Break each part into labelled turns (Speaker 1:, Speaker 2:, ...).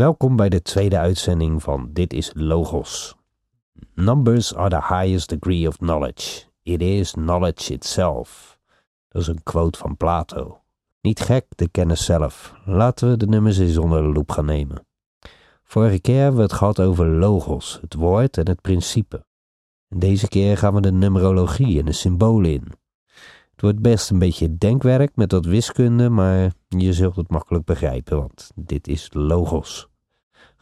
Speaker 1: Welkom bij de tweede uitzending van Dit is Logos. Numbers are the highest degree of knowledge. It is knowledge itself. Dat is een quote van Plato. Niet gek, de kennis zelf. Laten we de nummers eens onder de loep gaan nemen. Vorige keer hebben we het gehad over logos, het woord en het principe. Deze keer gaan we de numerologie en de symbolen in. Het wordt best een beetje denkwerk met wat wiskunde, maar je zult het makkelijk begrijpen, want dit is logos.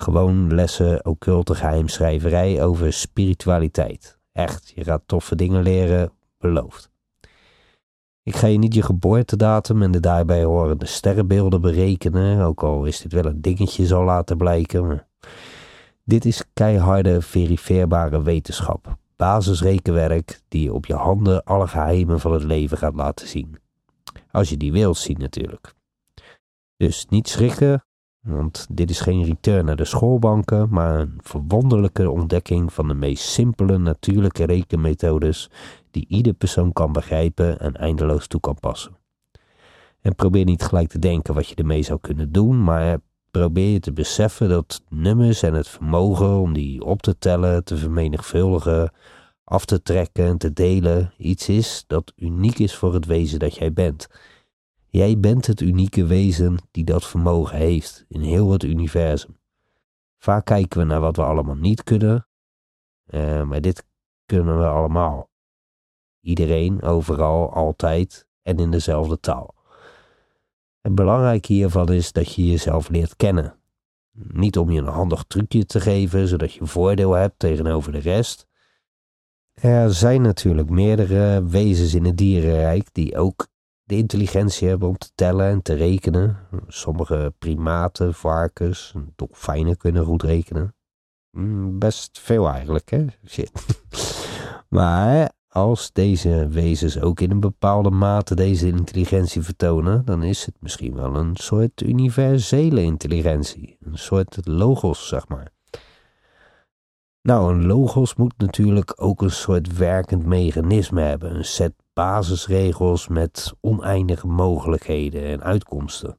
Speaker 1: Gewoon lessen occulte geheimschrijverij over spiritualiteit. Echt, je gaat toffe dingen leren, beloofd. Ik ga je niet je geboortedatum en de daarbij horende sterrenbeelden berekenen, ook al is dit wel een dingetje zal laten blijken. Dit is keiharde, verifieerbare wetenschap. Basisrekenwerk die je op je handen alle geheimen van het leven gaat laten zien. Als je die wilt zien natuurlijk. Dus niet schrikken, want dit is geen return naar de schoolbanken, maar een verwonderlijke ontdekking van de meest simpele natuurlijke rekenmethodes die ieder persoon kan begrijpen en eindeloos toe kan passen. En probeer niet gelijk te denken wat je ermee zou kunnen doen, maar probeer je te beseffen dat nummers en het vermogen om die op te tellen, te vermenigvuldigen, af te trekken en te delen iets is dat uniek is voor het wezen dat jij bent Jij bent het unieke wezen die dat vermogen heeft in heel het universum. Vaak kijken we naar wat we allemaal niet kunnen, uh, maar dit kunnen we allemaal. Iedereen, overal, altijd en in dezelfde taal. Het belangrijke hiervan is dat je jezelf leert kennen. Niet om je een handig trucje te geven, zodat je voordeel hebt tegenover de rest. Er zijn natuurlijk meerdere wezens in het dierenrijk die ook de intelligentie hebben om te tellen en te rekenen. Sommige primaten, varkens, dolfijnen kunnen goed rekenen. Mm, best veel eigenlijk, hè? Shit. maar als deze wezens ook in een bepaalde mate deze intelligentie vertonen, dan is het misschien wel een soort universele intelligentie. Een soort logos, zeg maar. Nou, een logos moet natuurlijk ook een soort werkend mechanisme hebben, een set basisregels met oneindige mogelijkheden en uitkomsten.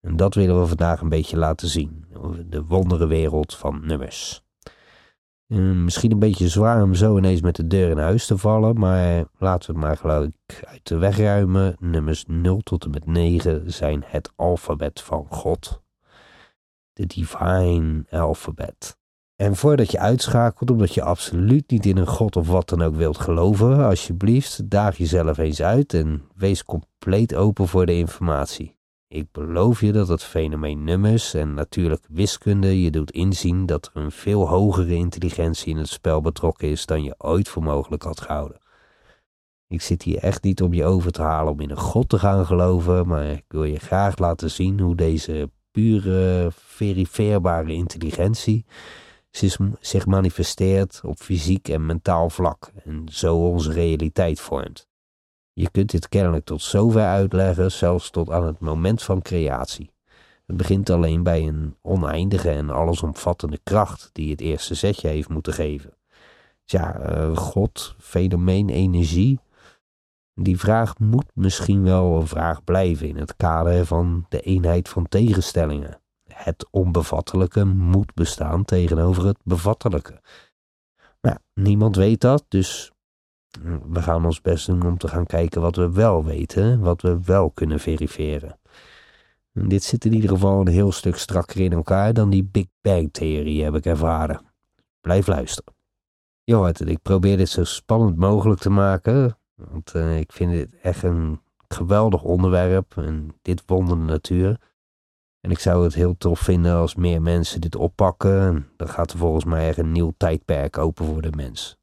Speaker 1: En dat willen we vandaag een beetje laten zien, de wonderenwereld van nummers. misschien een beetje zwaar om zo ineens met de deur in huis te vallen, maar laten we het maar gelijk uit de weg ruimen. Nummers 0 tot en met 9 zijn het alfabet van God. De divine alfabet. En voordat je uitschakelt, omdat je absoluut niet in een god of wat dan ook wilt geloven, alsjeblieft, daag jezelf eens uit en wees compleet open voor de informatie. Ik beloof je dat het fenomeen nummers en natuurlijk wiskunde je doet inzien dat er een veel hogere intelligentie in het spel betrokken is dan je ooit voor mogelijk had gehouden. Ik zit hier echt niet om je over te halen om in een god te gaan geloven, maar ik wil je graag laten zien hoe deze pure, verifieerbare intelligentie zich manifesteert op fysiek en mentaal vlak en zo onze realiteit vormt. Je kunt dit kennelijk tot zover uitleggen, zelfs tot aan het moment van creatie. Het begint alleen bij een oneindige en allesomvattende kracht die het eerste zetje heeft moeten geven. Tja, uh, God, fenomeen, energie. Die vraag moet misschien wel een vraag blijven in het kader van de eenheid van tegenstellingen het onbevattelijke moet bestaan tegenover het bevattelijke. Maar niemand weet dat, dus mm, we gaan ons best doen om te gaan kijken wat we wel weten, wat we wel kunnen verifiëren. En dit zit in ieder geval een heel stuk strakker in elkaar dan die Big Bang-theorie, heb ik ervaren. Blijf luisteren. Jo, ik probeer dit zo spannend mogelijk te maken, want uh, ik vind dit echt een geweldig onderwerp en dit wonder natuur. En ik zou het heel tof vinden als meer mensen dit oppakken. Dan gaat er volgens mij echt een nieuw tijdperk open voor de mens.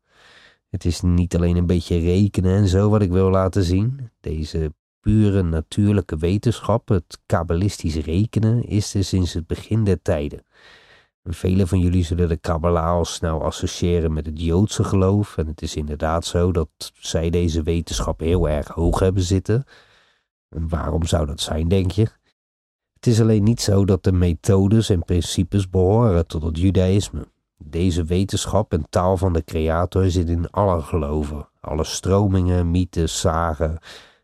Speaker 1: Het is niet alleen een beetje rekenen en zo wat ik wil laten zien. Deze pure natuurlijke wetenschap, het kabbalistisch rekenen, is er sinds het begin der tijden. En velen van jullie zullen de Kabbalah al snel associëren met het Joodse geloof. En het is inderdaad zo dat zij deze wetenschap heel erg hoog hebben zitten. En waarom zou dat zijn, denk je? Het is alleen niet zo dat de methodes en principes behoren tot het judaïsme. Deze wetenschap en taal van de creator zit in alle geloven. Alle stromingen, mythes, zagen.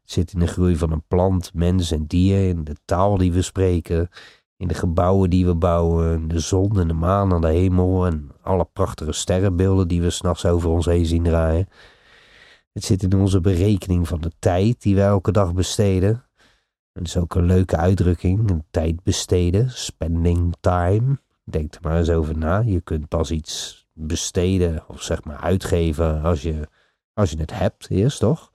Speaker 1: zit in de groei van een plant, mens en dier, in de taal die we spreken, In de gebouwen die we bouwen, de zon en de maan aan de hemel en alle prachtige sterrenbeelden die we s'nachts over ons heen zien draaien. Het zit in onze berekening van de tijd die we elke dag besteden. Dat is ook een leuke uitdrukking, een tijd besteden, spending time. Denk er maar eens over na. Je kunt pas iets besteden of zeg maar uitgeven als je, als je het hebt eerst, toch?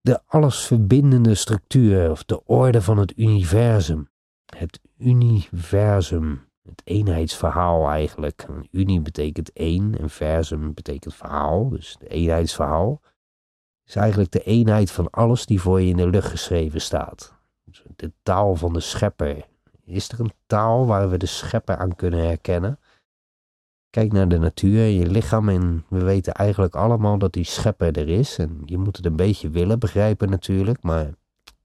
Speaker 1: De allesverbindende structuur of de orde van het universum. Het universum, het eenheidsverhaal eigenlijk. Unie betekent één en versum betekent verhaal, dus het eenheidsverhaal. Is eigenlijk de eenheid van alles die voor je in de lucht geschreven staat. De taal van de schepper. Is er een taal waar we de schepper aan kunnen herkennen? Kijk naar de natuur, je lichaam en we weten eigenlijk allemaal dat die schepper er is. En je moet het een beetje willen begrijpen natuurlijk, maar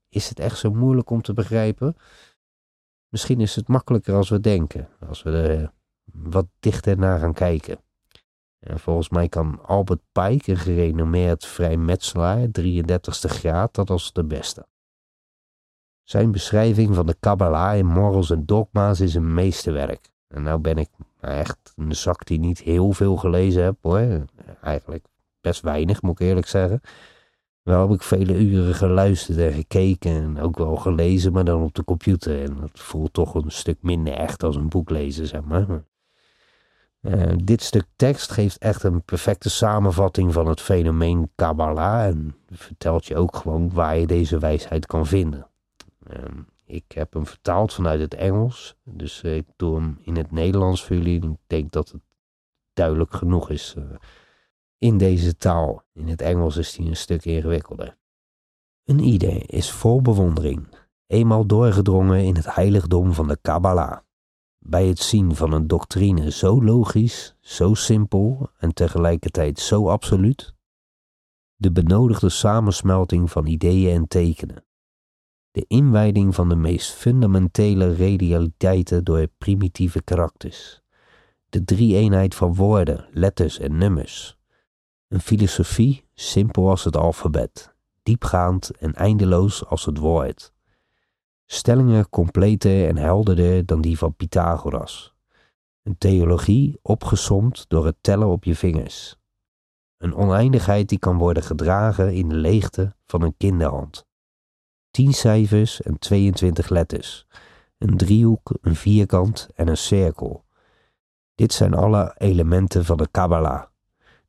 Speaker 1: is het echt zo moeilijk om te begrijpen? Misschien is het makkelijker als we denken, als we er wat dichter naar gaan kijken. En volgens mij kan Albert Pike, een gerenommeerd vrijmetselaar, 33ste graad, dat als de beste. Zijn beschrijving van de Kabbalah in Morals en Dogma's is een meesterwerk. En nou ben ik echt een zak die niet heel veel gelezen heb hoor. Eigenlijk best weinig, moet ik eerlijk zeggen. Wel heb ik vele uren geluisterd en gekeken en ook wel gelezen, maar dan op de computer. En dat voelt toch een stuk minder echt als een boek lezen, zeg maar. Uh, dit stuk tekst geeft echt een perfecte samenvatting van het fenomeen Kabbalah en vertelt je ook gewoon waar je deze wijsheid kan vinden. Uh, ik heb hem vertaald vanuit het Engels, dus ik doe hem in het Nederlands voor jullie. Ik denk dat het duidelijk genoeg is uh, in deze taal. In het Engels is hij een stuk ingewikkelder. Een idee is vol bewondering, eenmaal doorgedrongen in het heiligdom van de Kabbalah. Bij het zien van een doctrine zo logisch, zo simpel en tegelijkertijd zo absoluut, de benodigde samensmelting van ideeën en tekenen, de inwijding van de meest fundamentele realiteiten door primitieve karakters, de drie-eenheid van woorden, letters en nummers, een filosofie simpel als het alfabet, diepgaand en eindeloos als het woord. Stellingen completer en helderder dan die van Pythagoras. Een theologie opgesomd door het tellen op je vingers. Een oneindigheid die kan worden gedragen in de leegte van een kinderhand. Tien cijfers en 22 letters. Een driehoek, een vierkant en een cirkel. Dit zijn alle elementen van de Kabbalah.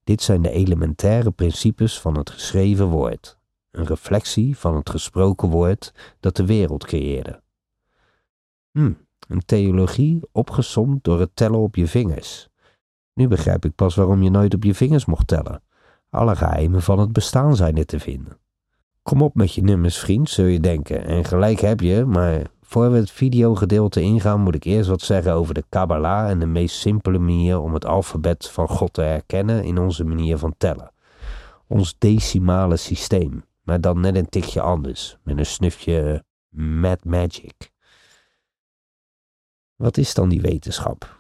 Speaker 1: Dit zijn de elementaire principes van het geschreven woord, een reflectie van het gesproken woord dat de wereld creëerde. Hm, een theologie opgesomd door het tellen op je vingers. Nu begrijp ik pas waarom je nooit op je vingers mocht tellen. Alle geheimen van het bestaan zijn er te vinden. Kom op met je nummers, vriend, zul je denken. En gelijk heb je, maar voor we het videogedeelte ingaan, moet ik eerst wat zeggen over de Kabbalah en de meest simpele manier om het alfabet van God te herkennen in onze manier van tellen. Ons decimale systeem, maar dan net een tikje anders, met een snufje mad magic. Wat is dan die wetenschap?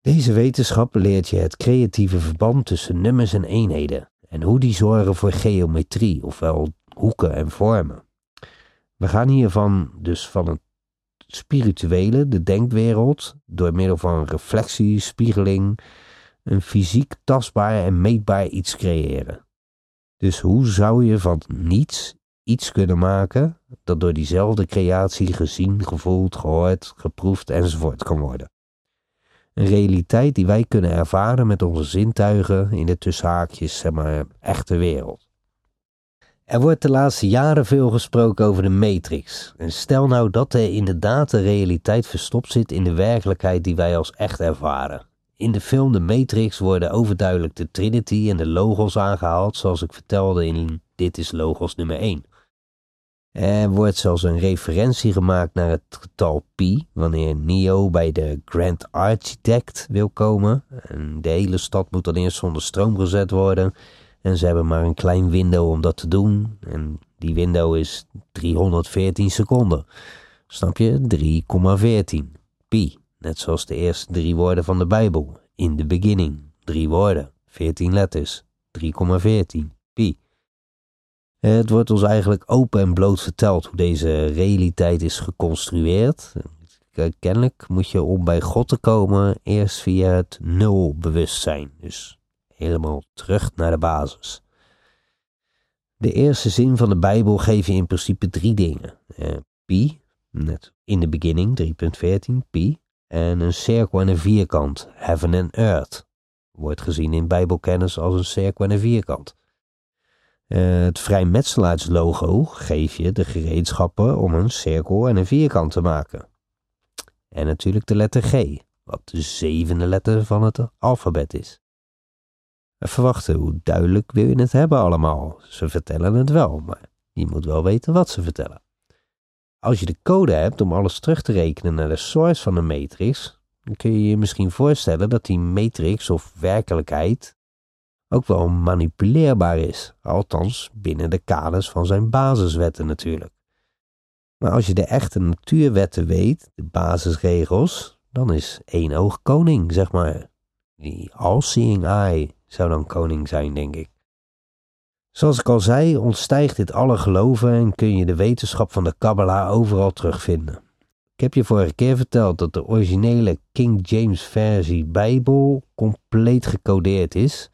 Speaker 1: Deze wetenschap leert je het creatieve verband tussen nummers en eenheden en hoe die zorgen voor geometrie, ofwel hoeken en vormen. We gaan hiervan dus van het spirituele, de denkwereld, door middel van reflectie, spiegeling, een fysiek tastbaar en meetbaar iets creëren. Dus hoe zou je van niets iets kunnen maken dat door diezelfde creatie gezien, gevoeld, gehoord, geproefd enzovoort kan worden? Een realiteit die wij kunnen ervaren met onze zintuigen in de tussenhaakjes, zeg maar, echte wereld. Er wordt de laatste jaren veel gesproken over de Matrix. En stel nou dat er inderdaad de realiteit verstopt zit in de werkelijkheid die wij als echt ervaren. In de film The Matrix worden overduidelijk de Trinity en de Logos aangehaald, zoals ik vertelde in Dit is Logos nummer 1. Er wordt zelfs een referentie gemaakt naar het getal pi, wanneer Neo bij de Grand Architect wil komen. En de hele stad moet dan eerst zonder stroom gezet worden. En ze hebben maar een klein window om dat te doen. En die window is 314 seconden. Snap je? 3,14. Pi. Net zoals de eerste drie woorden van de Bijbel. In the beginning. Drie woorden. 14 letters. 3,14. Pi. Het wordt ons eigenlijk open en bloot verteld hoe deze realiteit is geconstrueerd. Kennelijk moet je om bij God te komen eerst via het nul bewustzijn. Dus helemaal terug naar de basis. De eerste zin van de Bijbel geeft je in principe drie dingen. Eh, pi, net in de beginning, 3.14, pi. En een cirkel en een vierkant, heaven and earth. Wordt gezien in Bijbelkennis als een cirkel en een vierkant. Uh, het vrijmetselaarslogo geeft je de gereedschappen om een cirkel en een vierkant te maken. En natuurlijk de letter G, wat de zevende letter van het alfabet is. Even wachten, hoe duidelijk wil je het hebben allemaal? Ze vertellen het wel, maar je moet wel weten wat ze vertellen. Als je de code hebt om alles terug te rekenen naar de source van de matrix, dan kun je je misschien voorstellen dat die matrix of werkelijkheid ook wel manipuleerbaar is, althans binnen de kaders van zijn basiswetten natuurlijk. Maar als je de echte natuurwetten weet, de basisregels, dan is één oog koning, zeg maar. Die all-seeing eye zou dan koning zijn, denk ik. Zoals ik al zei, ontstijgt dit alle geloven en kun je de wetenschap van de Kabbalah overal terugvinden. Ik heb je vorige keer verteld dat de originele King James versie Bijbel compleet gecodeerd is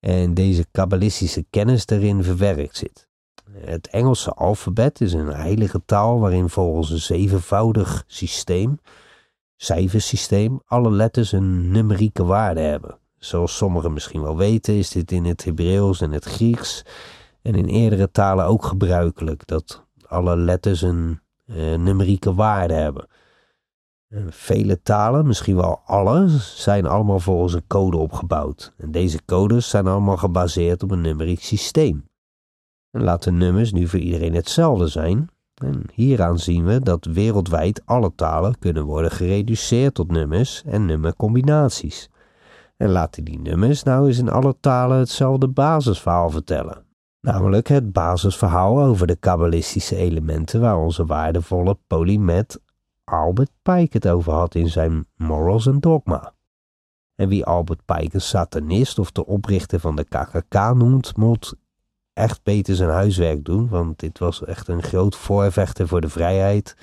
Speaker 1: en deze kabbalistische kennis erin verwerkt zit. Het Engelse alfabet is een heilige taal waarin volgens een zevenvoudig systeem, cijfersysteem, alle letters een numerieke waarde hebben. Zoals sommigen misschien wel weten, is dit in het Hebreeuws en het Grieks en in eerdere talen ook gebruikelijk dat alle letters een uh, numerieke waarde hebben. Vele talen, misschien wel alle, zijn allemaal volgens een code opgebouwd. En deze codes zijn allemaal gebaseerd op een numeriek systeem. En laten nummers nu voor iedereen hetzelfde zijn. En hieraan zien we dat wereldwijd alle talen kunnen worden gereduceerd tot nummers en nummercombinaties. En laten die nummers nou eens in alle talen hetzelfde basisverhaal vertellen. Namelijk het basisverhaal over de kabbalistische elementen waar onze waardevolle polymet Albert Pike het over had in zijn Morals and Dogma. En wie Albert Pike een satanist of de oprichter van de KKK noemt, moet echt beter zijn huiswerk doen, want dit was echt een groot voorvechter voor de vrijheid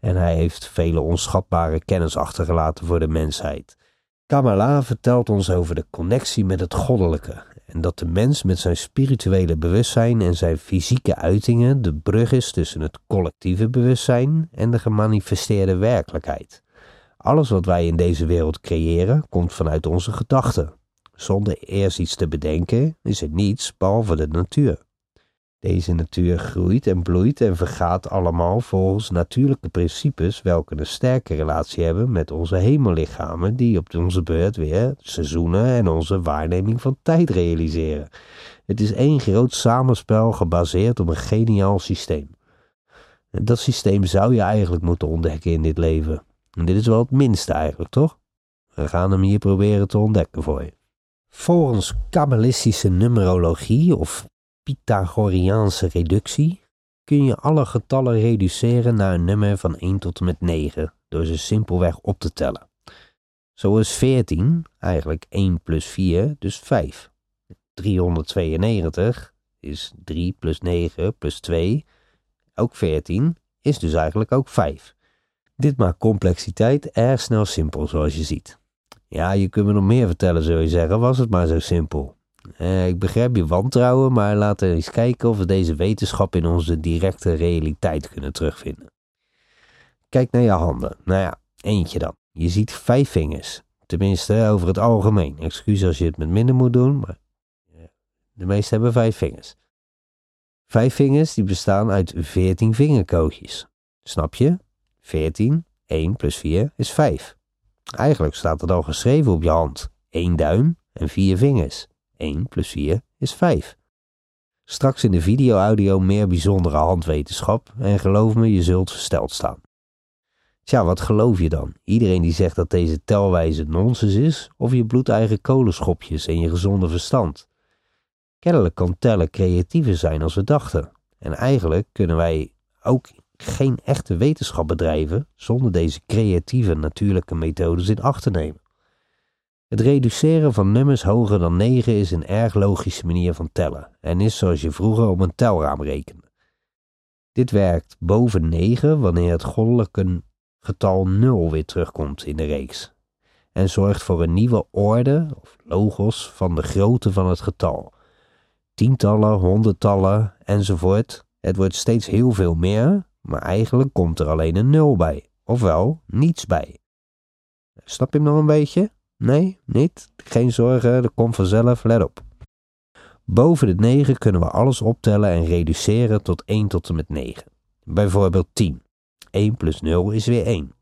Speaker 1: en hij heeft vele onschatbare kennis achtergelaten voor de mensheid. Kamala vertelt ons over de connectie met het goddelijke en dat de mens met zijn spirituele bewustzijn en zijn fysieke uitingen de brug is tussen het collectieve bewustzijn en de gemanifesteerde werkelijkheid. Alles wat wij in deze wereld creëren komt vanuit onze gedachten. Zonder eerst iets te bedenken is er niets behalve de natuur. Deze natuur groeit en bloeit en vergaat allemaal volgens natuurlijke principes welke een sterke relatie hebben met onze hemellichamen die op onze beurt weer seizoenen en onze waarneming van tijd realiseren. Het is één groot samenspel gebaseerd op een geniaal systeem. Dat systeem zou je eigenlijk moeten ontdekken in dit leven. En dit is wel het minste eigenlijk, toch? We gaan hem hier proberen te ontdekken voor je. Volgens kabbalistische numerologie of Pythagoreaanse reductie kun je alle getallen reduceren naar een nummer van 1 tot en met 9 door ze simpelweg op te tellen. Zo is 14 eigenlijk 1 plus 4, dus 5. 392 is 3 plus 9 plus 2, ook 14, is dus eigenlijk ook 5. Dit maakt complexiteit erg snel simpel, zoals je ziet. Ja, je kunt me nog meer vertellen, zou je zeggen, was het maar zo simpel. Uh, ik begrijp je wantrouwen, maar laten we eens kijken of we deze wetenschap in onze directe realiteit kunnen terugvinden. Kijk naar je handen. Nou ja, eentje dan. Je ziet vijf vingers. Tenminste, over het algemeen. Excuus als je het met minder moet doen, maar de meeste hebben vijf vingers. Vijf vingers die bestaan uit veertien vingerkootjes. Snap je? 14, 1 plus 4 is 5. Eigenlijk staat het al geschreven op je hand. 1 duim en vier vingers. 1 plus 4 is 5. Straks in de video-audio meer bijzondere handwetenschap en geloof me, je zult versteld staan. Tja, wat geloof je dan? Iedereen die zegt dat deze telwijze nonsens is, of je bloedeigen kolenschopjes en je gezonde verstand? Kennelijk kan tellen creatiever zijn als we dachten. En eigenlijk kunnen wij ook geen echte wetenschap bedrijven zonder deze creatieve natuurlijke methodes in acht te nemen. Het reduceren van nummers hoger dan 9 is een erg logische manier van tellen en is zoals je vroeger op een telraam rekende. Dit werkt boven 9 wanneer het goddelijke getal 0 weer terugkomt in de reeks en zorgt voor een nieuwe orde of logos van de grootte van het getal. Tientallen, honderdtallen enzovoort. Het wordt steeds heel veel meer, maar eigenlijk komt er alleen een 0 bij, ofwel niets bij. Snap je hem nog een beetje? Nee, niet? Geen zorgen, dat komt vanzelf, let op. Boven de 9 kunnen we alles optellen en reduceren tot 1 tot en met 9. Bijvoorbeeld 10. 1 plus 0 is weer 1.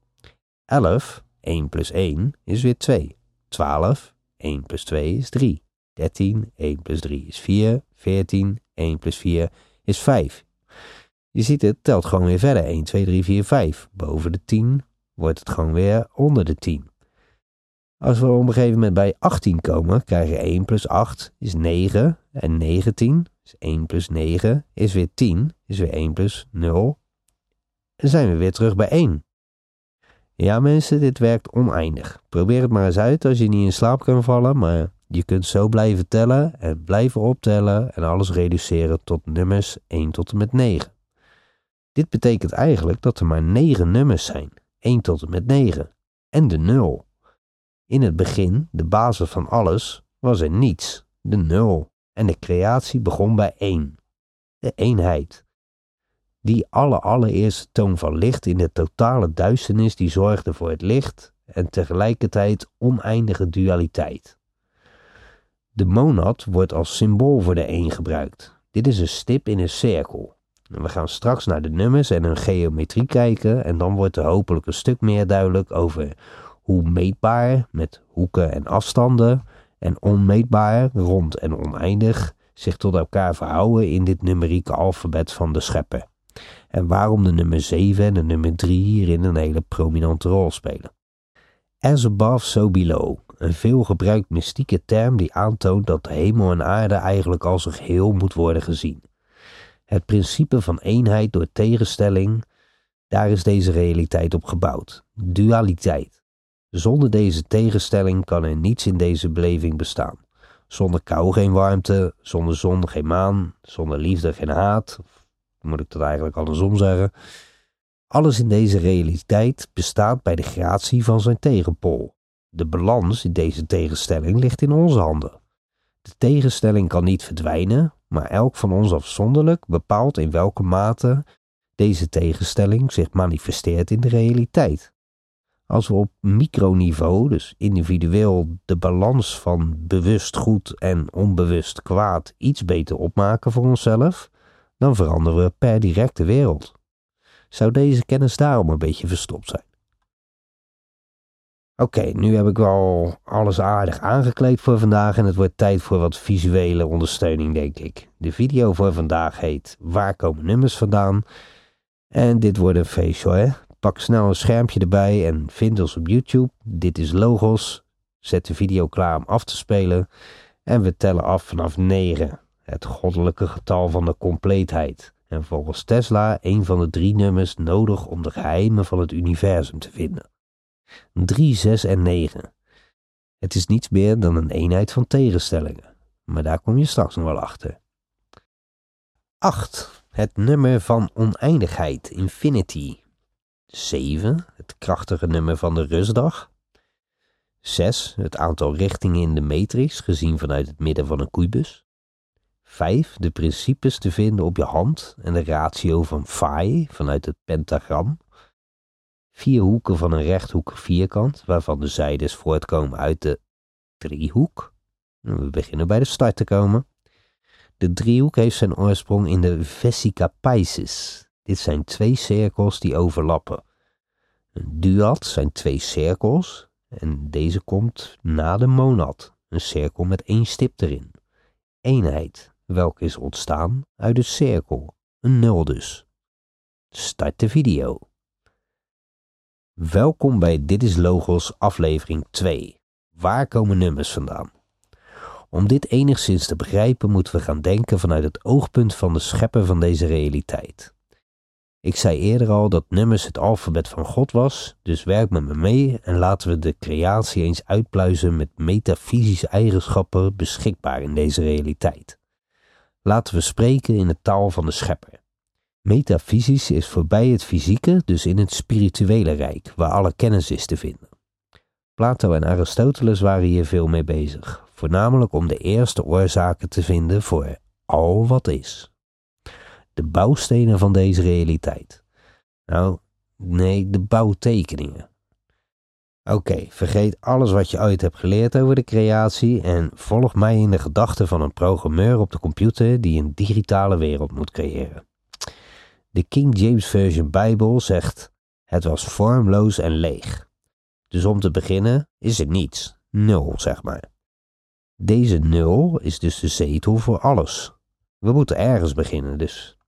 Speaker 1: 11, 1 plus 1 is weer 2. 12, 1 plus 2 is 3. 13, 1 plus 3 is 4. 14, 1 plus 4 is 5. Je ziet het, telt gewoon weer verder. 1, 2, 3, 4, 5. Boven de 10 wordt het gewoon weer onder de 10. Als we op een gegeven moment bij 18 komen, krijgen 1 plus 8 is 9 en 19 is 1 plus 9 is weer 10, is weer 1 plus 0. En zijn we weer terug bij 1. Ja mensen, dit werkt oneindig. Probeer het maar eens uit als je niet in slaap kunt vallen, maar je kunt zo blijven tellen en blijven optellen en alles reduceren tot nummers 1 tot en met 9. Dit betekent eigenlijk dat er maar 9 nummers zijn, 1 tot en met 9, en de 0. In het begin, de basis van alles, was er niets, de nul, en de creatie begon bij één, de eenheid. Die alle allereerste toon van licht in de totale duisternis die zorgde voor het licht en tegelijkertijd oneindige dualiteit. De monad wordt als symbool voor de één gebruikt. Dit is een stip in een cirkel. We gaan straks naar de nummers en hun geometrie kijken en dan wordt er hopelijk een stuk meer duidelijk over hoe meetbaar met hoeken en afstanden en onmeetbaar, rond en oneindig zich tot elkaar verhouden in dit numerieke alfabet van de schepper. En waarom de nummer 7 en de nummer 3 hierin een hele prominente rol spelen. As above, so below. Een veelgebruikt mystieke term die aantoont dat de hemel en aarde eigenlijk als een geheel moet worden gezien. Het principe van eenheid door tegenstelling, daar is deze realiteit op gebouwd. Dualiteit. Zonder deze tegenstelling kan er niets in deze beleving bestaan. Zonder kou geen warmte, zonder zon geen maan, zonder liefde geen haat. Moet ik dat eigenlijk andersom zeggen? Alles in deze realiteit bestaat bij de gratie van zijn tegenpol. De balans in deze tegenstelling ligt in onze handen. De tegenstelling kan niet verdwijnen, maar elk van ons afzonderlijk bepaalt in welke mate deze tegenstelling zich manifesteert in de realiteit. Als we op microniveau, dus individueel, de balans van bewust goed en onbewust kwaad iets beter opmaken voor onszelf, dan veranderen we per direct de wereld. Zou deze kennis daarom een beetje verstopt zijn? Oké, nu heb ik wel alles aardig aangekleed voor vandaag en het wordt tijd voor wat visuele ondersteuning, denk ik. De video voor vandaag heet Waar komen nummers vandaan? En dit wordt een feestje, hè? Pak snel een schermpje erbij en vind ons op YouTube. Dit is Logos. Zet de video klaar om af te spelen. En we tellen af vanaf 9, het goddelijke getal van de compleetheid. En volgens Tesla een van de drie nummers nodig om de geheimen van het universum te vinden. 3, 6 en 9. Het is niets meer dan een eenheid van tegenstellingen. Maar daar kom je straks nog wel achter. 8. Het nummer van oneindigheid, infinity. 7, het krachtige nummer van de rustdag. 6, het aantal richtingen in de matrix gezien vanuit het midden van een kubus. 5, de principes te vinden op je hand en de ratio van phi vanuit het pentagram. Vier hoeken van een rechthoekig vierkant, waarvan de zijdes voortkomen uit de driehoek. We beginnen bij de start te komen. De driehoek heeft zijn oorsprong in de vesica Pisces, dit zijn twee cirkels die overlappen. Een duad zijn twee cirkels en deze komt na de monad, een cirkel met één stip erin. Eenheid, welke is ontstaan uit een cirkel, een nul dus. Start de video. Welkom bij Dit is Logos aflevering 2. Waar komen nummers vandaan? Om dit enigszins te begrijpen moeten we gaan denken vanuit het oogpunt van de schepper van deze realiteit. Ik zei eerder al dat nummers het alfabet van God was, dus werk met me mee en laten we de creatie eens uitpluizen met metafysische eigenschappen beschikbaar in deze realiteit. Laten we spreken in de taal van de schepper. Metafysisch is voorbij het fysieke, dus in het spirituele rijk, waar alle kennis is te vinden. Plato en Aristoteles waren hier veel mee bezig, voornamelijk om de eerste oorzaken te vinden voor al wat is. De bouwstenen van deze realiteit. Nou, nee, de bouwtekeningen. Oké, vergeet alles wat je ooit hebt geleerd over de creatie en volg mij in de gedachten van een programmeur op de computer die een digitale wereld moet creëren. De King James Version Bijbel zegt: Het was vormloos en leeg. Dus om te beginnen is er niets, nul zeg maar. Deze nul is dus de zetel voor alles. We moeten ergens beginnen dus.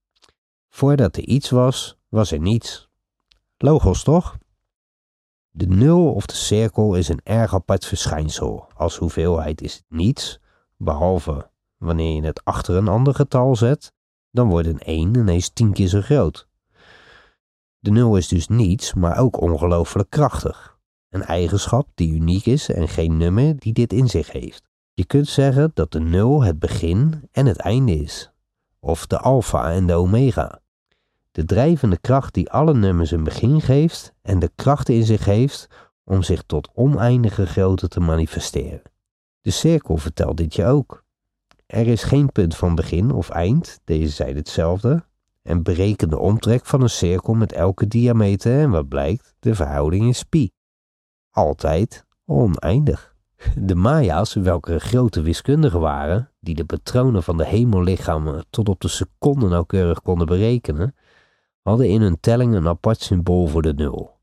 Speaker 1: Voordat er iets was, was er niets. Logos toch? De nul of de cirkel is een erg apart verschijnsel. Als hoeveelheid is het niets, behalve wanneer je het achter een ander getal zet, dan wordt een 1 ineens tien keer zo groot. De nul is dus niets, maar ook ongelooflijk krachtig. Een eigenschap die uniek is en geen nummer die dit in zich heeft. Je kunt zeggen dat de nul het begin en het einde is, of de alfa en de omega. De drijvende kracht die alle nummers een begin geeft en de kracht in zich heeft om zich tot oneindige grootte te manifesteren. De cirkel vertelt dit je ook. Er is geen punt van begin of eind, deze zijn hetzelfde, en bereken de omtrek van een cirkel met elke diameter en wat blijkt, de verhouding is pi. Altijd oneindig. De Maya's, welke grote wiskundigen waren, die de patronen van de hemellichamen tot op de seconde nauwkeurig konden berekenen, hadden in hun telling een apart symbool voor de nul.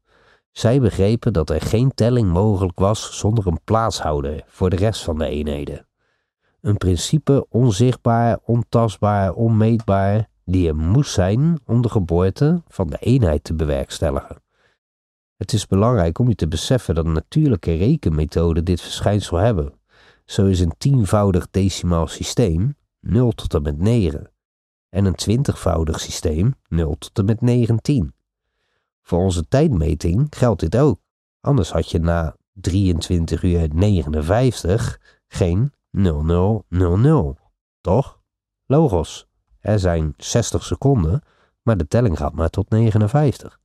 Speaker 1: Zij begrepen dat er geen telling mogelijk was zonder een plaatshouder voor de rest van de eenheden. Een principe onzichtbaar, ontastbaar, onmeetbaar, die er moest zijn om de geboorte van de eenheid te bewerkstelligen. Het is belangrijk om je te beseffen dat natuurlijke rekenmethoden dit verschijnsel hebben. Zo is een tienvoudig decimaal systeem 0 tot en met 9 en een twintigvoudig systeem 0 tot en met 19. Voor onze tijdmeting geldt dit ook. Anders had je na 23 uur 59 geen 0000. Toch? Logos. Er zijn 60 seconden, maar de telling gaat maar tot 59.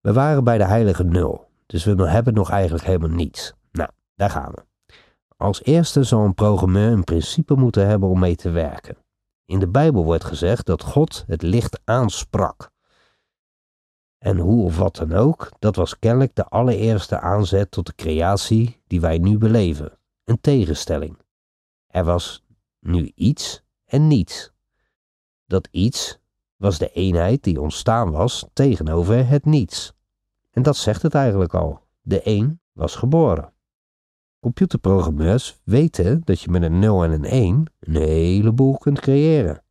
Speaker 1: We waren bij de heilige nul, dus we hebben nog eigenlijk helemaal niets. Nou, daar gaan we. Als eerste zal een programmeur een principe moeten hebben om mee te werken. In de Bijbel wordt gezegd dat God het licht aansprak. En hoe of wat dan ook, dat was kennelijk de allereerste aanzet tot de creatie die wij nu beleven. Een tegenstelling. Er was nu iets en niets. Dat iets was de eenheid die ontstaan was tegenover het niets. En dat zegt het eigenlijk al. De een was geboren. Computerprogrammeurs weten dat je met een 0 en een 1 een heleboel kunt creëren.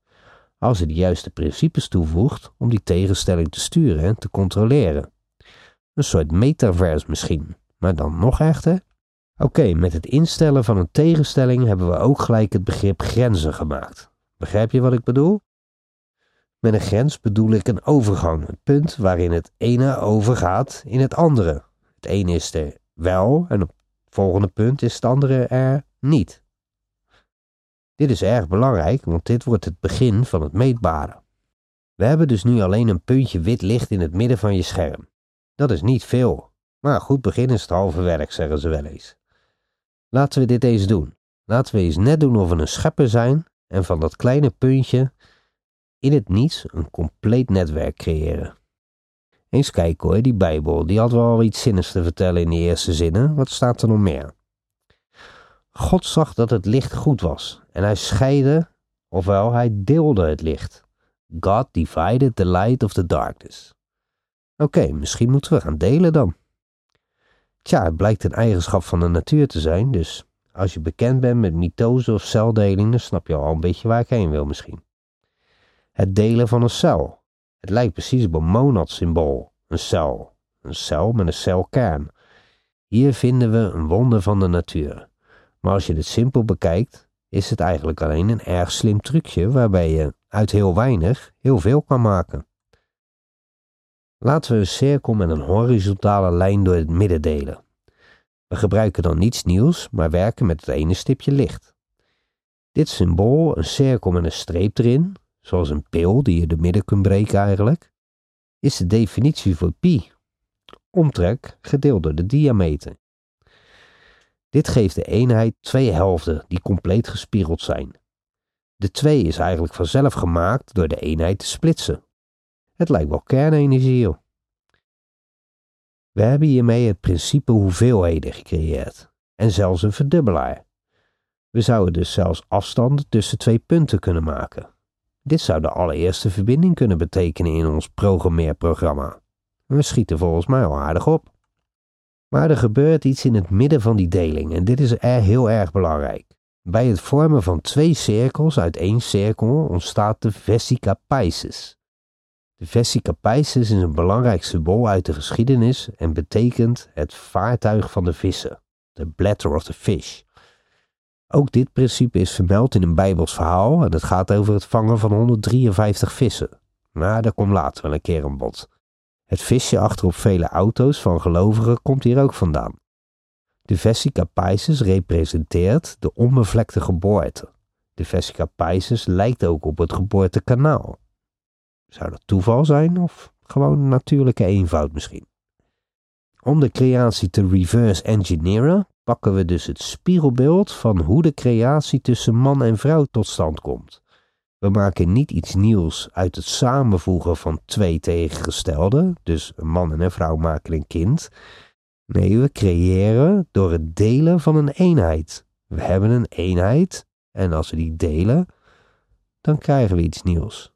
Speaker 1: Als je de juiste principes toevoegt om die tegenstelling te sturen en te controleren. Een soort metaverse misschien, maar dan nog echter. Oké, met het instellen van een tegenstelling hebben we ook gelijk het begrip grenzen gemaakt. Begrijp je wat ik bedoel? Met een grens bedoel ik een overgang, een punt waarin het ene overgaat in het andere. Het ene is er wel en op Volgende punt is het andere er niet. Dit is erg belangrijk, want dit wordt het begin van het meetbare. We hebben dus nu alleen een puntje wit licht in het midden van je scherm. Dat is niet veel, maar goed begin is het halve werk, zeggen ze wel eens. Laten we dit eens doen. Laten we eens net doen of we een schepper zijn en van dat kleine puntje in het niets een compleet netwerk creëren. Eens kijken hoor, die Bijbel, die had wel iets zinnigs te vertellen in die eerste zinnen. Wat staat er nog meer? God zag dat het licht goed was en hij scheidde, ofwel hij deelde het licht. God divided the light of the darkness. Oké, misschien moeten we gaan delen dan. Tja, het blijkt een eigenschap van de natuur te zijn, dus als je bekend bent met mitose of celdeling, dan snap je al een beetje waar ik heen wil misschien. Het delen van een cel. Het lijkt precies op een monad-symbool, een cel, een cel met een celkern. Hier vinden we een wonder van de natuur. Maar als je het simpel bekijkt, is het eigenlijk alleen een erg slim trucje waarbij je uit heel weinig heel veel kan maken. Laten we een cirkel met een horizontale lijn door het midden delen. We gebruiken dan niets nieuws, maar werken met het ene stipje licht. Dit symbool, een cirkel met een streep erin, zoals een pil die je de midden kunt breken eigenlijk, is de definitie voor pi. Omtrek gedeeld door de diameter. Dit geeft de eenheid twee helften die compleet gespiegeld zijn. De 2 is eigenlijk vanzelf gemaakt door de eenheid te splitsen. Het lijkt wel kernenergie. We hebben hiermee het principe hoeveelheden gecreëerd en zelfs een verdubbelaar. We zouden dus zelfs afstanden tussen twee punten kunnen maken. Dit zou de allereerste verbinding kunnen betekenen in ons programmeerprogramma. We schieten volgens mij al aardig op. Maar er gebeurt iets in het midden van die deling en dit is er heel erg belangrijk. Bij het vormen van twee cirkels uit één cirkel ontstaat de vesica Pisces. De vesica Pisces is een belangrijk symbool uit de geschiedenis en betekent het vaartuig van de vissen, de bladder of the fish. Ook dit principe is vermeld in een Bijbels verhaal en het gaat over het vangen van 153 vissen. Maar daar komt later wel een keer een bod. Het visje achterop vele auto's van gelovigen komt hier ook vandaan. De vesica Pisces representeert de onbevlekte geboorte. De vesica Pisces lijkt ook op het geboortekanaal. Zou dat toeval zijn of gewoon natuurlijke eenvoud misschien? Om de creatie te reverse engineeren, pakken we dus het spiegelbeeld van hoe de creatie tussen man en vrouw tot stand komt. We maken niet iets nieuws uit het samenvoegen van twee tegengestelde, dus een man en een vrouw maken een kind. Nee, we creëren door het delen van een eenheid. We hebben een eenheid en als we die delen, dan krijgen we iets nieuws.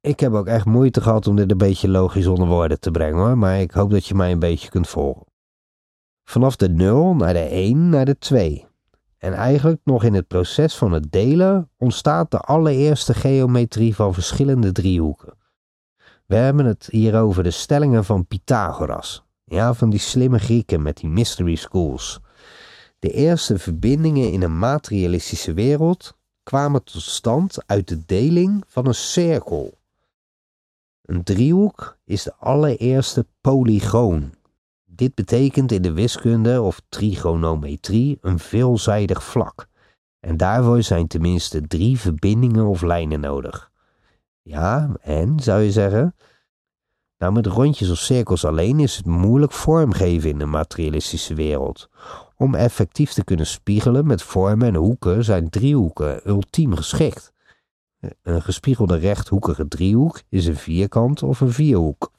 Speaker 1: Ik heb ook echt moeite gehad om dit een beetje logisch onder woorden te brengen hoor, maar ik hoop dat je mij een beetje kunt volgen. Vanaf de 0 naar de 1 naar de 2. En eigenlijk nog in het proces van het delen ontstaat de allereerste geometrie van verschillende driehoeken. We hebben het hier over de stellingen van Pythagoras. Ja, van die slimme Grieken met die mystery schools. De eerste verbindingen in een materialistische wereld kwamen tot stand uit de deling van een cirkel. Een driehoek is de allereerste polygoon. Dit betekent in de wiskunde of trigonometrie een veelzijdig vlak. En daarvoor zijn tenminste drie verbindingen of lijnen nodig. Ja, en zou je zeggen, nou, met rondjes of cirkels alleen is het moeilijk vormgeven in de materialistische wereld. Om effectief te kunnen spiegelen met vormen en hoeken zijn driehoeken ultiem geschikt. Een gespiegelde rechthoekige driehoek is een vierkant of een vierhoek.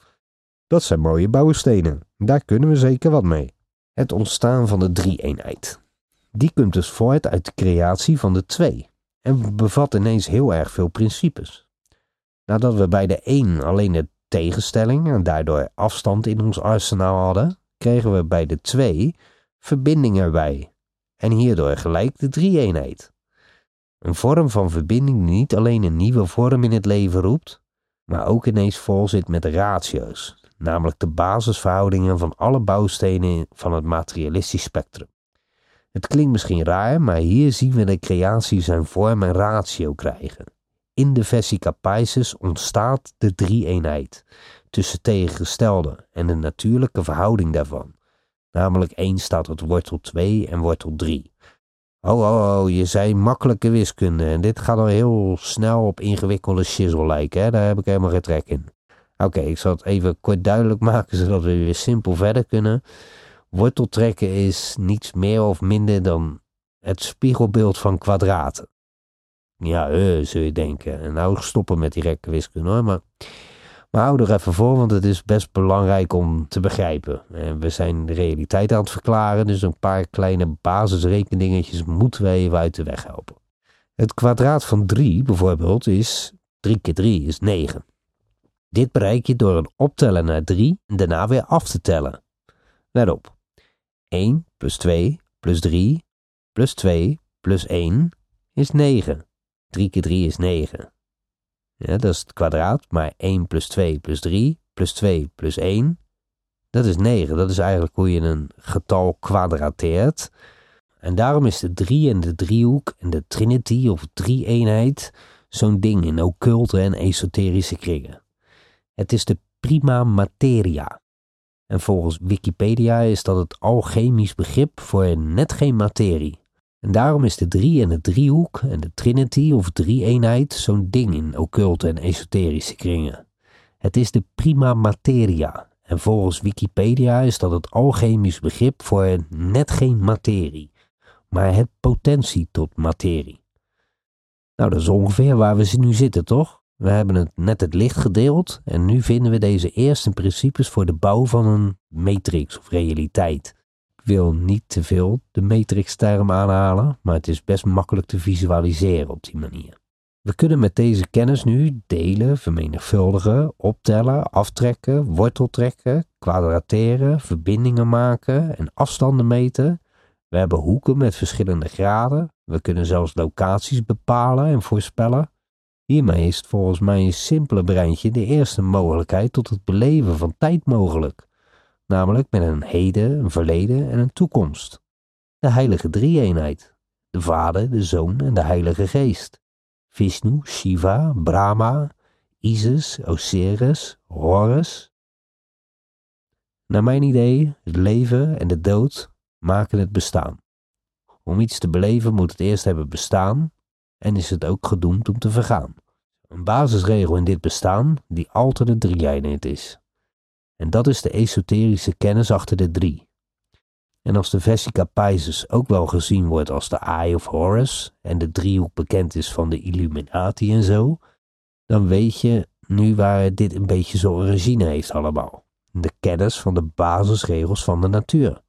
Speaker 1: Dat zijn mooie bouwstenen, daar kunnen we zeker wat mee. Het ontstaan van de drie-eenheid. Die komt dus voort uit de creatie van de twee en bevat ineens heel erg veel principes. Nadat we bij de één alleen het tegenstelling en daardoor afstand in ons arsenaal hadden, kregen we bij de twee verbinding erbij en hierdoor gelijk de drie-eenheid. Een vorm van verbinding die niet alleen een nieuwe vorm in het leven roept, maar ook ineens vol zit met ratio's, namelijk de basisverhoudingen van alle bouwstenen van het materialistisch spectrum. Het klinkt misschien raar, maar hier zien we de creatie zijn vorm en ratio krijgen. In de vesica Pisces ontstaat de drie-eenheid tussen tegengestelde en de natuurlijke verhouding daarvan. Namelijk 1 staat tot wortel 2 en wortel 3. Oh, oh, oh, je zei makkelijke wiskunde en dit gaat al heel snel op ingewikkelde shizzle lijken, hè? daar heb ik helemaal geen trek in. Oké, ik zal het even kort duidelijk maken zodat we weer simpel verder kunnen. Worteltrekken is niets meer of minder dan het spiegelbeeld van kwadraten. Ja, uh, zul je denken. En nou stoppen met die wiskunde hoor. Maar, maar hou er even voor, want het is best belangrijk om te begrijpen. En we zijn de realiteit aan het verklaren, dus een paar kleine basisrekeningetjes moeten we even uit de weg helpen. Het kwadraat van 3 bijvoorbeeld is 3 keer 3 is 9. Dit bereik je door een optellen naar 3 en daarna weer af te tellen. Let op. 1 plus 2 plus 3 plus 2 plus 1 is 9. 3 keer 3 is 9. Ja, dat is het kwadraat, maar 1 plus 2 plus 3 plus 2 plus 1, dat is 9. Dat is eigenlijk hoe je een getal kwadrateert. En daarom is de 3 en de driehoek en de trinity of drie-eenheid zo'n ding in occulte en esoterische kringen. Het is de prima materia. En volgens Wikipedia is dat het alchemisch begrip voor net geen materie. En daarom is de drie en de driehoek en de trinity of drie-eenheid zo'n ding in occulte en esoterische kringen. Het is de prima materia. En volgens Wikipedia is dat het alchemisch begrip voor net geen materie, maar het potentie tot materie. Nou, dat is ongeveer waar we nu zitten, toch? We hebben het net het licht gedeeld en nu vinden we deze eerste principes voor de bouw van een matrix of realiteit. Ik wil niet te veel de matrix-term aanhalen, maar het is best makkelijk te visualiseren op die manier. We kunnen met deze kennis nu delen, vermenigvuldigen, optellen, aftrekken, worteltrekken, kwadrateren, verbindingen maken en afstanden meten. We hebben hoeken met verschillende graden. We kunnen zelfs locaties bepalen en voorspellen. Hiermee is volgens mijn simpele breintje de eerste mogelijkheid tot het beleven van tijd mogelijk, namelijk met een heden, een verleden en een toekomst. De heilige drie-eenheid, de Vader, de Zoon en de Heilige Geest. Vishnu, Shiva, Brahma, Isis, Osiris, Horus. Naar mijn idee, het leven en de dood maken het bestaan. Om iets te beleven moet het eerst hebben bestaan en is het ook gedoemd om te vergaan. Een basisregel in dit bestaan die altijd een drie-eenheid is. En dat is de esoterische kennis achter de drie. En als de Vesica Pisces ook wel gezien wordt als de Eye of Horus en de driehoek bekend is van de Illuminati en zo, dan weet je nu waar dit een beetje zijn origine heeft allemaal. De kennis van de basisregels van de natuur.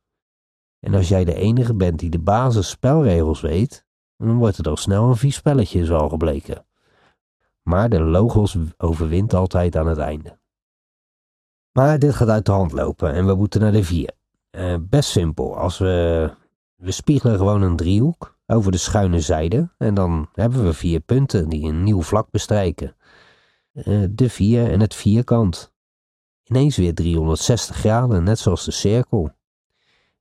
Speaker 1: En als jij de enige bent die de basisspelregels weet, dan wordt het al snel een vies spelletje, is al gebleken. Maar de logos overwint altijd aan het einde. Maar dit gaat uit de hand lopen en we moeten naar de vier. Uh, best simpel. Als we, we spiegelen gewoon een driehoek over de schuine zijde en dan hebben we vier punten die een nieuw vlak bestrijken. Uh, de vier en het vierkant. Ineens weer 360 graden, net zoals de cirkel.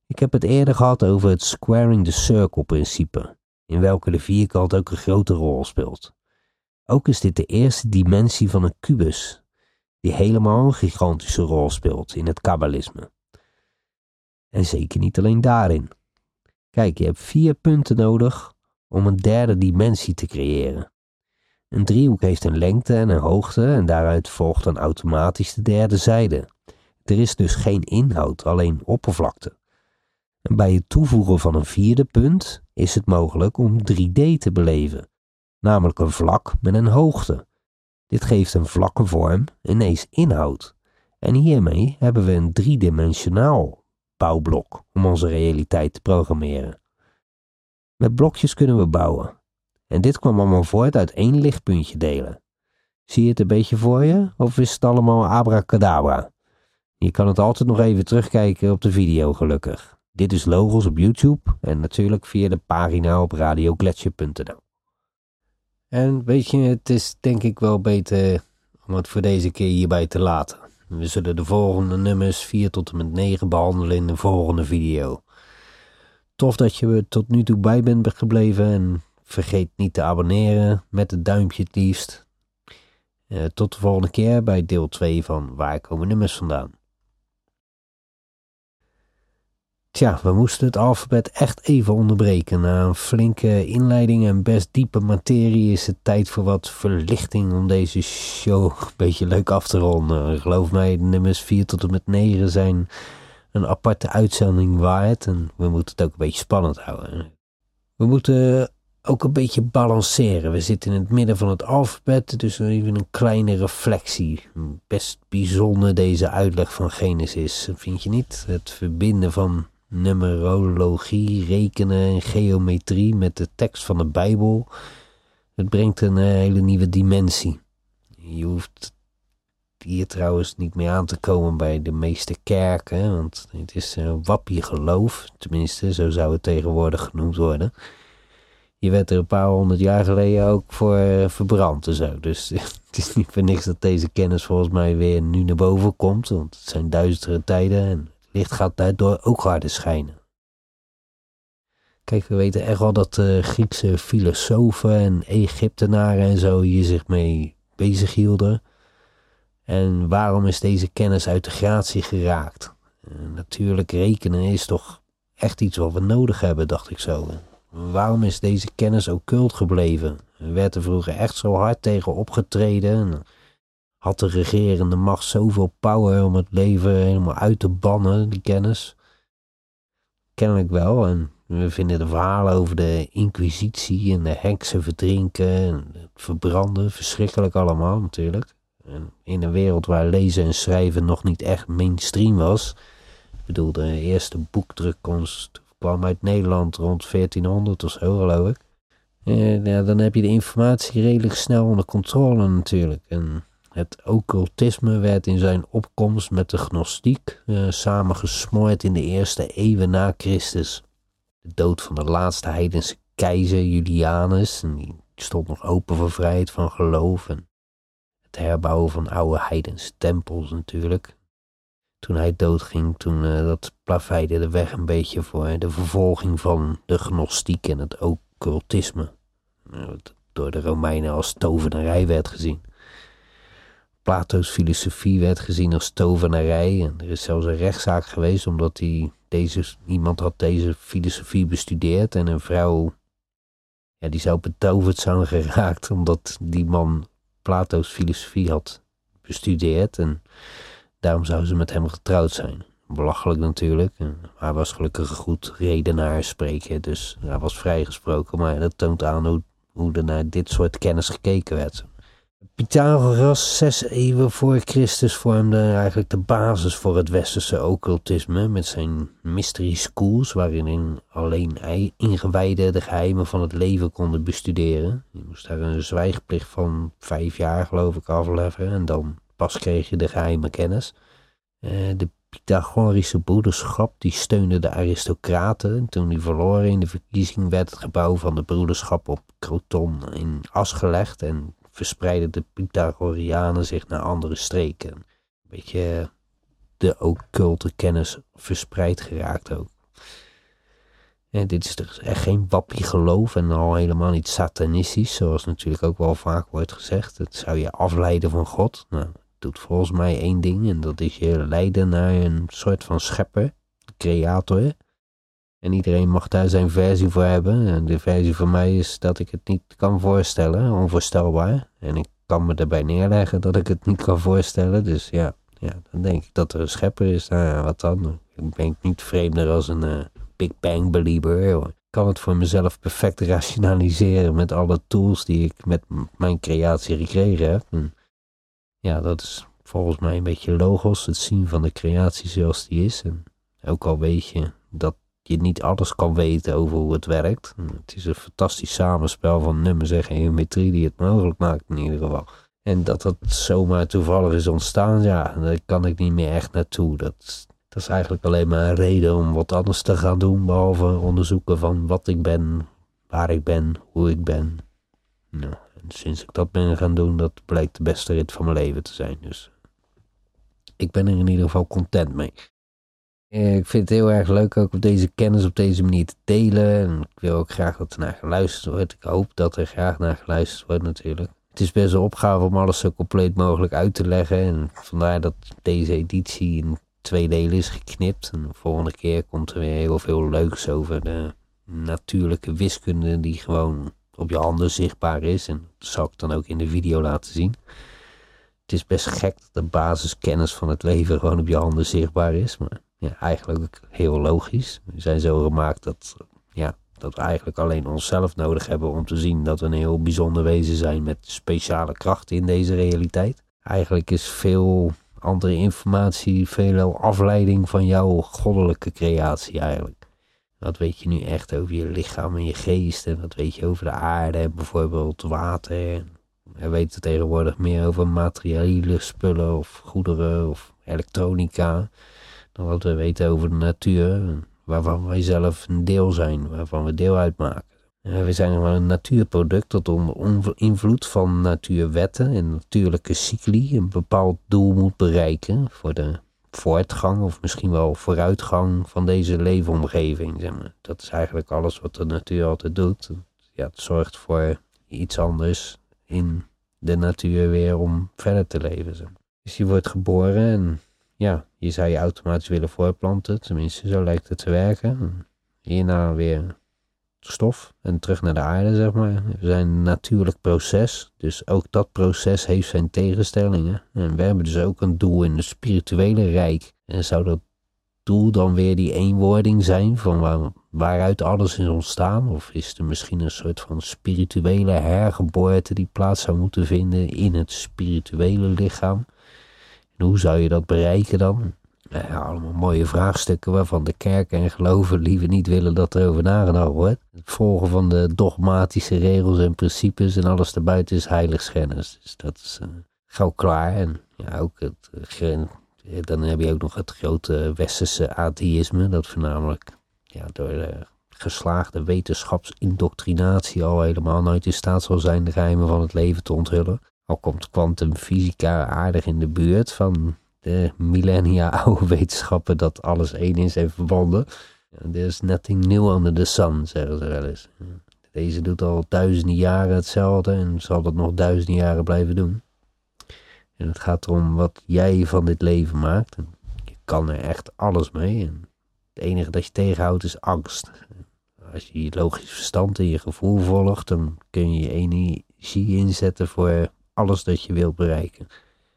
Speaker 1: Ik heb het eerder gehad over het squaring the circle principe, in welke de vierkant ook een grote rol speelt. Ook is dit de eerste dimensie van een kubus, die helemaal een gigantische rol speelt in het kabbalisme. En zeker niet alleen daarin. Kijk, je hebt vier punten nodig om een derde dimensie te creëren. Een driehoek heeft een lengte en een hoogte en daaruit volgt dan automatisch de derde zijde. Er is dus geen inhoud, alleen oppervlakte. Bij het toevoegen van een vierde punt is het mogelijk om 3D te beleven, namelijk een vlak met een hoogte. Dit geeft een vlakke vorm, ineens inhoud. En hiermee hebben we een driedimensionaal bouwblok om onze realiteit te programmeren. Met blokjes kunnen we bouwen. En dit kwam allemaal voort uit één lichtpuntje delen. Zie je het een beetje voor je, of is het allemaal abracadabra? Je kan het altijd nog even terugkijken op de video, gelukkig. Dit is Logos op YouTube en natuurlijk via de pagina op radiogletscher.nl. En weet je, het is denk ik wel beter om het voor deze keer hierbij te laten. We zullen de volgende nummers 4 tot en met 9 behandelen in de volgende video. Tof dat je er tot nu toe bij bent gebleven en vergeet niet te abonneren met het duimpje het liefst. Uh, tot de volgende keer bij deel 2 van Waar komen nummers vandaan. Tja, we moesten het alfabet echt even onderbreken. Na een flinke inleiding en best diepe materie is het tijd voor wat verlichting om deze show een beetje leuk af te ronden. Geloof mij, de nummers 4 tot en met 9 zijn een aparte uitzending waard en we moeten het ook een beetje spannend houden. We moeten ook een beetje balanceren. We zitten in het midden van het alfabet, dus even een kleine reflectie. Best bijzonder deze uitleg van Genesis, vind je niet? Het verbinden van numerologie, rekenen en geometrie met de tekst van de Bijbel. Het brengt een eh, hele nieuwe dimensie. Je hoeft hier trouwens niet meer aan te komen bij de meeste kerken, want het is een wappie geloof, tenminste, zo zou het tegenwoordig genoemd worden. Je werd er een paar honderd jaar geleden ook voor eh, verbrand en zo. Dus het is niet voor niks dat deze kennis volgens mij weer nu naar boven komt, want het zijn duistere tijden en licht gaat daardoor ook harder schijnen. Kijk, we weten echt wel dat de Griekse filosofen en Egyptenaren en zo hier zich mee bezig hielden. En waarom is deze kennis uit de gratie geraakt? natuurlijk, rekenen is toch echt iets wat we nodig hebben, dacht ik zo. waarom is deze kennis occult gebleven? Er werd er vroeger echt zo hard tegen opgetreden. Had de regerende macht zoveel power om het leven helemaal uit te bannen, die kennis? Kennelijk wel. En we vinden de verhalen over de inquisitie en de heksen verdrinken en verbranden verschrikkelijk allemaal natuurlijk. En in een wereld waar lezen en schrijven nog niet echt mainstream was. Ik bedoel, de eerste boekdrukkunst kwam uit Nederland rond 1400 of zo, geloof ik. En ja, dan heb je de informatie redelijk snel onder controle natuurlijk. En het occultisme werd in zijn opkomst met de gnostiek uh, samengesmoord in de eerste eeuwen na Christus. De dood van de laatste heidense keizer Julianus, en die stond nog open voor vrijheid van geloof. En het herbouwen van oude heidense tempels natuurlijk. Toen hij doodging, toen uh, dat plaveide de weg een beetje voor de vervolging van de gnostiek en het occultisme. door de Romeinen als tovenarij werd gezien. Plato's filosofie werd gezien als tovenarij. En er is zelfs een rechtszaak geweest omdat hij deze, iemand had deze filosofie bestudeerd en een vrouw ja, die zou betoverd zijn geraakt omdat die man Plato's filosofie had bestudeerd en daarom zou ze met hem getrouwd zijn. Belachelijk natuurlijk, hij was gelukkig een goed redenaar spreken, dus hij was vrijgesproken, maar dat toont aan hoe, hoe er naar dit soort kennis gekeken werd. Pythagoras, zes eeuwen voor Christus, vormde eigenlijk de basis voor het westerse occultisme met zijn mystery schools, waarin alleen ingewijden de geheimen van het leven konden bestuderen. Je moest daar een zwijgplicht van vijf jaar, geloof ik, afleggen en dan pas kreeg je de geheime kennis. Eh, de Pythagorische broederschap die steunde de aristocraten. Toen die verloren in de verkiezing werd het gebouw van de broederschap op Croton in as gelegd en verspreidden de Pythagoreanen zich naar andere streken. Een beetje de occulte kennis verspreid geraakt ook. En dit is dus echt geen wappie geloof en al helemaal niet satanistisch, zoals natuurlijk ook wel vaak wordt gezegd. Het zou je afleiden van God. Nou, het doet volgens mij één ding en dat is je leiden naar een soort van schepper, creator. En iedereen mag daar zijn versie voor hebben. En de versie van mij is dat ik het niet kan voorstellen, onvoorstelbaar. En ik kan me erbij neerleggen dat ik het niet kan voorstellen. Dus ja, ja dan denk ik dat er een schepper is. Nou ja, wat dan? Ik ben niet vreemder als een uh, Big Bang believer. Ik kan het voor mezelf perfect rationaliseren met alle tools die ik met mijn creatie gekregen heb. Ja, dat is volgens mij een beetje logos, het zien van de creatie zoals die is. En ook al weet je dat je niet alles kan weten over hoe het werkt. Het is een fantastisch samenspel van nummers en geometrie die het mogelijk maakt in ieder geval. En dat dat zomaar toevallig is ontstaan, ja, daar kan ik niet meer echt naartoe. Dat, dat is eigenlijk alleen maar een reden om wat anders te gaan doen, behalve onderzoeken van wat ik ben, waar ik ben, hoe ik ben. Nou, en sinds ik dat ben gaan doen, dat blijkt de beste rit van mijn leven te zijn. Dus ik ben er in ieder geval content mee. Eh, ik vind het heel erg leuk ook om deze kennis op deze manier te delen. En ik wil ook graag dat er naar geluisterd wordt. Ik hoop dat er graag naar geluisterd wordt natuurlijk. Het is best een opgave om alles zo compleet mogelijk uit te leggen. En vandaar dat deze editie in twee delen is geknipt. En de volgende keer komt er weer heel veel leuks over de natuurlijke wiskunde die gewoon op je handen zichtbaar is. En dat zal ik dan ook in de video laten zien. Het is best gek dat de basiskennis van het leven gewoon op je handen zichtbaar is. Maar ja, eigenlijk heel logisch. We zijn zo gemaakt dat, ja, dat we eigenlijk alleen onszelf nodig hebben om te zien dat we een heel bijzonder wezen zijn met speciale krachten in deze realiteit. Eigenlijk is veel andere informatie veel afleiding van jouw goddelijke creatie eigenlijk. Wat weet je nu echt over je lichaam en je geest en wat weet je over de aarde en bijvoorbeeld water. We weten tegenwoordig meer over materiële spullen of goederen of elektronica wat we weten over de natuur, waarvan wij zelf een deel zijn, waarvan we deel uitmaken. We zijn een natuurproduct dat onder invloed van natuurwetten en natuurlijke cycli een bepaald doel moet bereiken voor de voortgang of misschien wel vooruitgang van deze leefomgeving. Zeg maar. Dat is eigenlijk alles wat de natuur altijd doet. Ja, het zorgt voor iets anders in de natuur weer om verder te leven. Dus je wordt geboren en ja, je zou je automatisch willen voorplanten. Tenminste, zo lijkt het te werken. Hierna weer stof en terug naar de aarde, zeg maar. We zijn een natuurlijk proces, dus ook dat proces heeft zijn tegenstellingen. En we hebben dus ook een doel in het spirituele rijk. En zou dat doel dan weer die eenwording zijn van waar, waaruit alles is ontstaan? Of is er misschien een soort van spirituele hergeboorte die plaats zou moeten vinden in het spirituele lichaam? Hoe zou je dat bereiken dan? Ja, allemaal mooie vraagstukken waarvan de kerk en geloven liever niet willen dat er over nagedacht wordt. Het volgen van de dogmatische regels en principes en alles erbuiten is heiligschennis. Dus dat is uh, gauw klaar. En ja, ook het, uh, dan heb je ook nog het grote westerse atheïsme, dat voornamelijk ja, door de geslaagde wetenschapsindoctrinatie al helemaal nooit in staat zal zijn de geheimen van het leven te onthullen. Al komt kwantumfysica aardig in de buurt van de millennia oude wetenschappen dat alles één is en verbonden. There's nothing new under the sun, zeggen ze wel eens. Deze doet al duizenden jaren hetzelfde en zal dat nog duizenden jaren blijven doen. En het gaat erom wat jij van dit leven maakt. Je kan er echt alles mee. Het enige dat je tegenhoudt is angst. Als je je logisch verstand en je gevoel volgt, dan kun je je energie inzetten voor alles dat je wilt bereiken.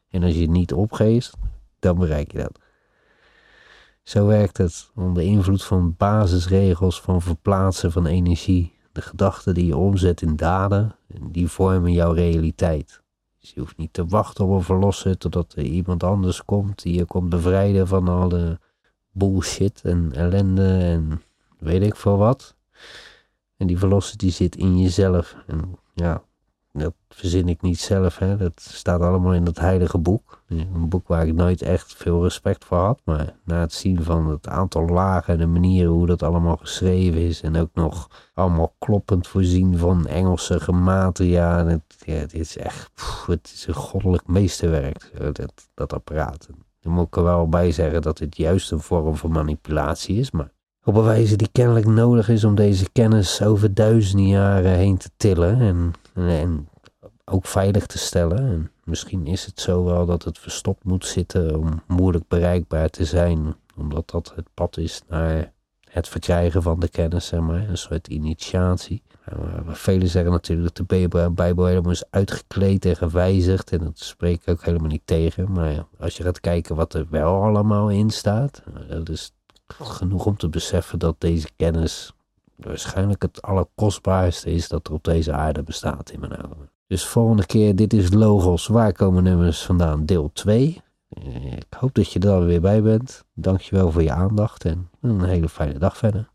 Speaker 1: En als je het niet opgeeft, dan bereik je dat. Zo werkt het onder invloed van basisregels van verplaatsen van energie. De gedachten die je omzet in daden, die vormen jouw realiteit. Dus je hoeft niet te wachten op een verlosser totdat er iemand anders komt die je komt bevrijden van alle bullshit en ellende en weet ik veel wat. En die die zit in jezelf. En ja, dat verzin ik niet zelf, hè. dat staat allemaal in dat heilige boek. Een boek waar ik nooit echt veel respect voor had, maar na het zien van het aantal lagen en de manieren hoe dat allemaal geschreven is en ook nog allemaal kloppend voorzien van Engelse gematria, het, ja, is echt, het is een goddelijk meesterwerk, dat, dat apparaat. Dan moet ik er wel bij zeggen dat het juist een vorm van manipulatie is, maar op een wijze die kennelijk nodig is om deze kennis over duizenden jaren heen te tillen en, en ook veilig te stellen. En misschien is het zo wel dat het verstopt moet zitten om moeilijk bereikbaar te zijn, omdat dat het pad is naar het verkrijgen van de kennis, zeg maar, een soort initiatie. Maar velen zeggen natuurlijk dat de Bijbel helemaal is uitgekleed en gewijzigd. En dat spreek ik ook helemaal niet tegen. Maar als je gaat kijken wat er wel allemaal in staat. Dat is genoeg om te beseffen dat deze kennis waarschijnlijk het allerkostbaarste is dat er op deze aarde bestaat in mijn ogen. Dus volgende keer, dit is Logos, waar komen nummers vandaan, deel 2. Ik hoop dat je er weer bij bent. Dankjewel voor je aandacht en een hele fijne dag verder.